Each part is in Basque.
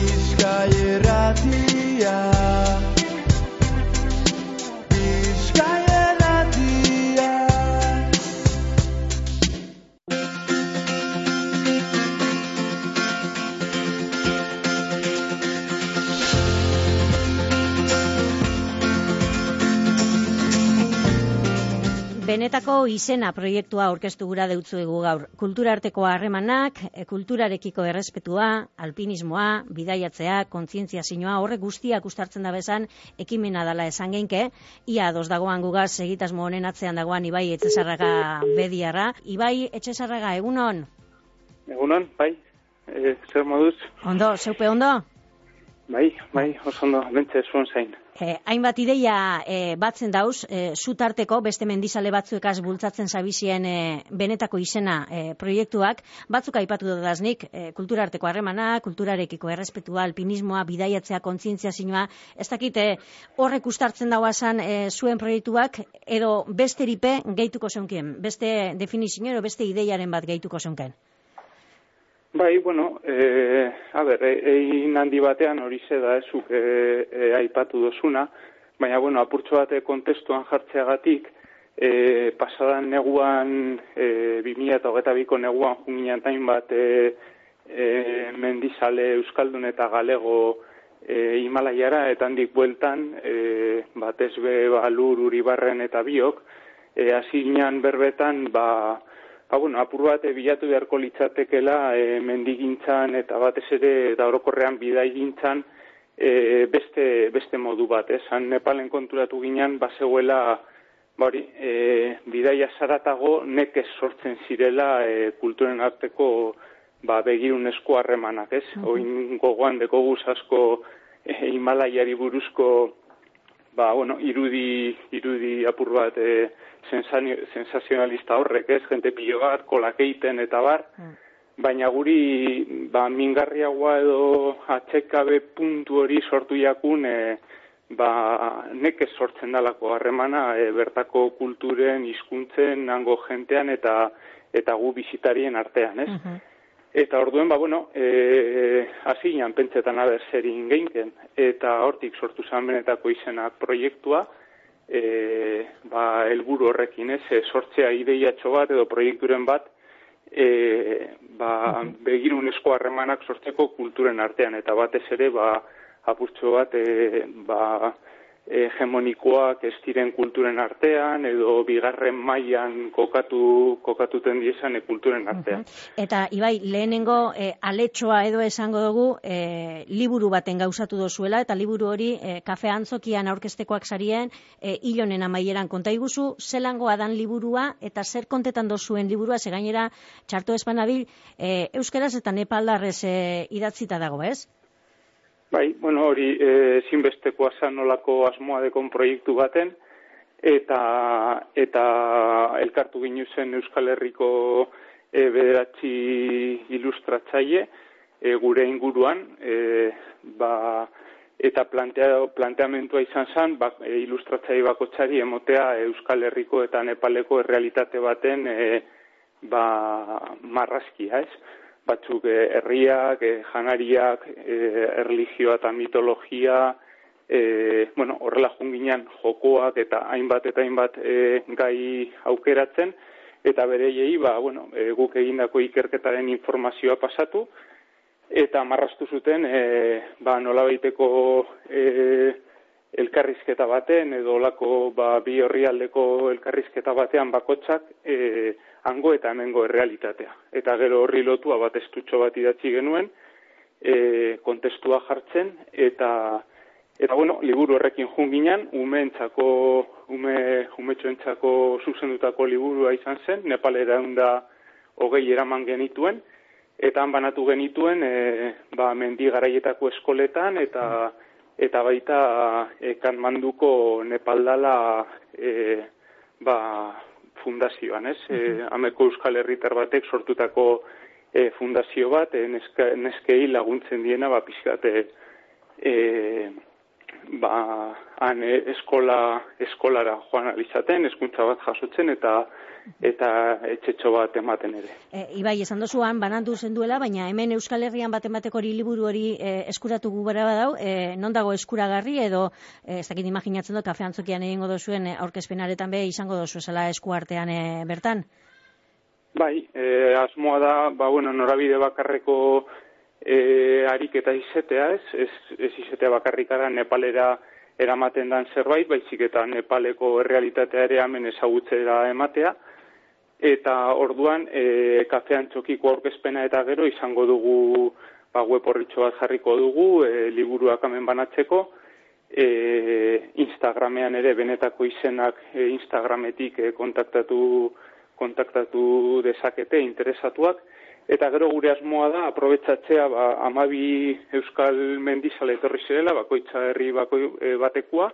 Bizkai erratia Benetako izena proiektua aurkeztu gura deutzuegu gaur. Kulturarteko harremanak, e, kulturarekiko errespetua, alpinismoa, bidaiatzea, kontzientziazioa, horre guztiak ustartzen da bezan ekimena dala esan genke. Ia ados dagoan gugaz egitasmo honen atzean dagoan Ibai Etxesarraga bediarra. Ibai Etxesarraga, egunon? Egunon, bai, e, zer moduz? Ondo, zeupe ondo? Bai, bai, oso ondo, bentze zuen zain. Eh, hainbat ideia eh, batzen dauz, eh, zutarteko beste mendizale batzuekaz bultzatzen zabizien eh, benetako izena eh, proiektuak, batzuk aipatu dudaznik, eh, kulturarteko harremana, kulturarekiko errespetua, alpinismoa, bidaiatzea, kontzientziazioa, ez dakit eh, horrek ustartzen dauazan eh, zuen proiektuak, edo beste ripe gehituko zeunkien, beste definizio, edo beste ideiaren bat gehituko zeunken. Bai, bueno, e, a ber, egin handi batean hori da ezuk e, e, aipatu dozuna, baina, bueno, apurtxo bate kontestuan jartzeagatik, e, pasadan neguan, e, 2000 eta hogeta biko neguan junginan tain bat e, e, mendizale Euskaldun eta Galego e, Himalaiara, eta handik bueltan, e, batez be balur uribarren eta biok, e, hasi ginen berbetan, ba, Ba, bueno, apur bat e, bilatu beharko litzatekela e, mendigintzan eta batez ere eta orokorrean bidai gintzan e, beste, beste modu bat, ez? Han Nepalen konturatu ginen, bazegoela bari, e, bidaia zaratago nekez sortzen zirela e, kulturen arteko ba, begirun esku harremanak, ez? Mm -hmm. Oin gogoan deko asko e, Himalaiari buruzko ba, bueno, irudi, irudi apur bat e, sensazionalista horrek, ez, jente pilo bat, kolakeiten eta bar, mm. baina guri, ba, mingarriagoa edo atxekabe puntu hori sortu jakun, e, ba, nekez sortzen dalako harremana, e, bertako kulturen, hizkuntzen nango jentean eta eta gu bizitarien artean, ez? Mm Eta orduen, ba, bueno, e, hasinan pentsetan aber zer ingeinken, eta hortik sortu zan benetako izenak proiektua, e, ba, elburu horrekin, ez, sortzea ideiatxo bat edo proiekturen bat, e, ba, begirun esko harremanak sortzeko kulturen artean, eta batez ere, ba, apurtxo bat, e, ba, hegemonikoak ez diren kulturen artean edo bigarren mailan kokatu kokatuten diesan e, kulturen artean. Eta ibai lehenengo e, aletxoa edo esango dugu e, liburu baten gauzatu dozuela eta liburu hori e, kafe antzokian aurkestekoak sarien e, ilonen amaieran konta iguzu zelangoa dan liburua eta zer kontetan dozuen liburua ze gainera txarto espanabil e, euskeraz eta nepaldarrez e, idatzita dago, ez? Bai, bueno, hori e, zinbestekoa nolako asmoa dekon proiektu baten, eta, eta elkartu ginu zen Euskal Herriko e, bederatzi ilustratzaile e, gure inguruan, e, ba, eta plantea, planteamentua izan zen, ba, e, ilustratzaile bako txari emotea Euskal Herriko eta Nepaleko errealitate baten e, ba, marrazkia, ez? Batzuk e, herriak, e, janariak, e, erlijioa eta mitologia, e, bueno, horrela junginan jokoak eta hainbat eta hainbat e, gai aukeratzen, eta bereiei, ba, bueno, e, guk egindako ikerketaren informazioa pasatu, eta marrastu zuten, e, ba, nola baiteko e, elkarrizketa baten, edo olako ba, bi horri aldeko elkarrizketa batean bakotsak, e, hango eta hemengo errealitatea. Eta gero horri lotua bat estutxo bat idatzi genuen, e, kontestua jartzen, eta eta bueno, liburu horrekin junginan, umeentzako, ume, umetxoentzako zuzendutako liburua izan zen, Nepalera da hogei eraman genituen, eta han banatu genituen, e, ba, mendi garaietako eskoletan, eta eta baita ekan manduko Nepaldala e, ba, fundazioan, ez? E, ameko Euskal Herritar batek sortutako e, fundazio bat, e, neska, neskei laguntzen diena, ba, pizkat, e, ba, han e, eskola, eskolara joan alizaten, eskuntza bat jasotzen eta eta etxetxo bat ematen ere. E, ibai, esan dozuan, banandu zen duela, baina hemen Euskal Herrian bat emateko hori liburu hori e, eskuratu gubera badau, e, non dago eskuragarri edo, e, ez dakit imaginatzen dut, kafe antzokian egingo dozuen aurkezpenaretan be izango dozu esala eskuartean e, bertan? Bai, e, asmoa da, ba, bueno, norabide bakarreko e, ariketa izetea, ez? Ez, ez izetea bakarrikara Nepalera eramaten dan zerbait, baizik eta Nepaleko realitatea ere hemen ezagutzera ematea. Eta orduan, e, kafean txokiko aurkezpena eta gero izango dugu ba, web horritxo bat jarriko dugu, e, liburuak hemen banatzeko, e, Instagramean ere benetako izenak e, Instagrametik e, kontaktatu, kontaktatu dezakete interesatuak, Eta gero gure asmoa da, aprobetsatzea, ba, amabi euskal mendizale etorri zirela, bakoitza herri bako, e, batekua,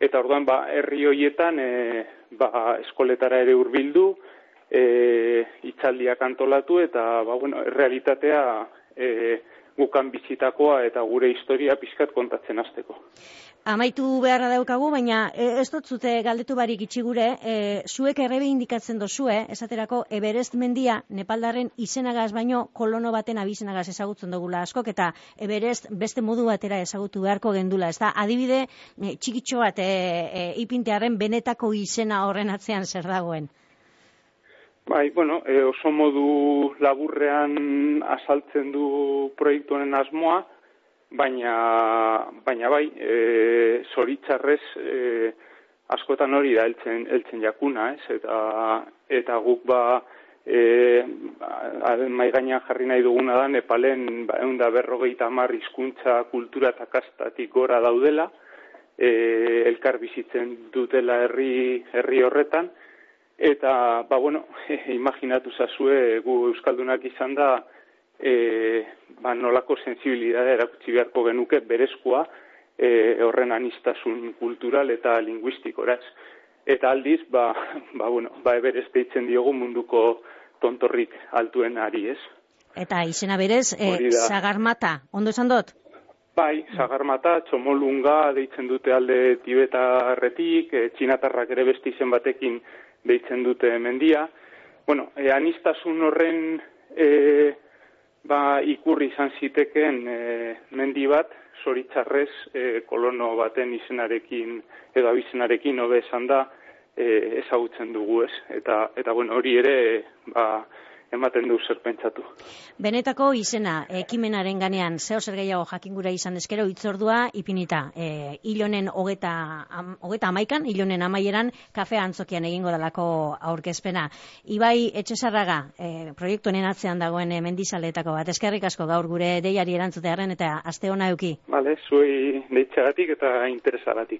eta orduan, ba, herri hoietan, e, ba, eskoletara ere hurbildu, e, itzaldiak antolatu, eta, ba, bueno, realitatea, e, gukan bizitakoa eta gure historia pixkat kontatzen hasteko. Amaitu beharra daukagu, baina e, ez dut zute galdetu barik itxi gure, e, zuek errebe indikatzen dozue, esaterako Everest mendia Nepaldarren izenagaz baino kolono baten abizenagaz ezagutzen dugula askok, eta Everest beste modu batera ezagutu beharko gendula. Ez da, adibide e, txikitxo bat e, e, ipintearen benetako izena horren atzean zer dagoen. Bai, bueno, e, oso modu laburrean asaltzen du proiektu honen asmoa, baina, baina bai, e, zoritzarrez e, askotan hori da eltzen, eltzen jakuna, ez? Eta, eta guk ba, e, mai gainean jarri nahi duguna da, Nepalen ba, egun da berrogeita hamar hizkuntza kultura eta kastatik gora daudela, e, elkar bizitzen dutela herri, herri horretan, Eta, ba, bueno, imaginatu zazue, gu Euskaldunak izan da, e, ba, nolako sensibilidade erakutsi beharko genuke berezkoa e, horren anistasun kultural eta linguistikoraz. Eta aldiz, ba, ba, bueno, ba, eberez deitzen diogu munduko tontorrik altuen ari, ez? Eta izena berez, e, zagarmata, ondo esan dut? Bai, zagarmata, txomolunga deitzen dute alde tibetarretik, e, txinatarrak ere besti izen batekin deitzen dute mendia. Bueno, e, anistasun horren e, ba, ikurri izan ziteken e, mendi bat, zoritzarrez e, kolono baten izenarekin edo abizenarekin hobe esan da e, ezagutzen dugu ez. Eta, eta bueno, hori ere ba, ematen du zer pentsatu. Benetako izena, ekimenaren ganean, zeo zer gehiago jakingura izan eskero, itzordua ipinita, e, ilonen hogeta, am, hogeta amaikan, ilonen amaieran, kafe antzokian egingo dalako aurkezpena. Ibai, etxesarraga, e, proiektu atzean dagoen e, mendizaletako bat, eskerrik asko gaur gure deiari erantzutearen eta aste hona euki. Vale, zuei deitxagatik eta interesagatik.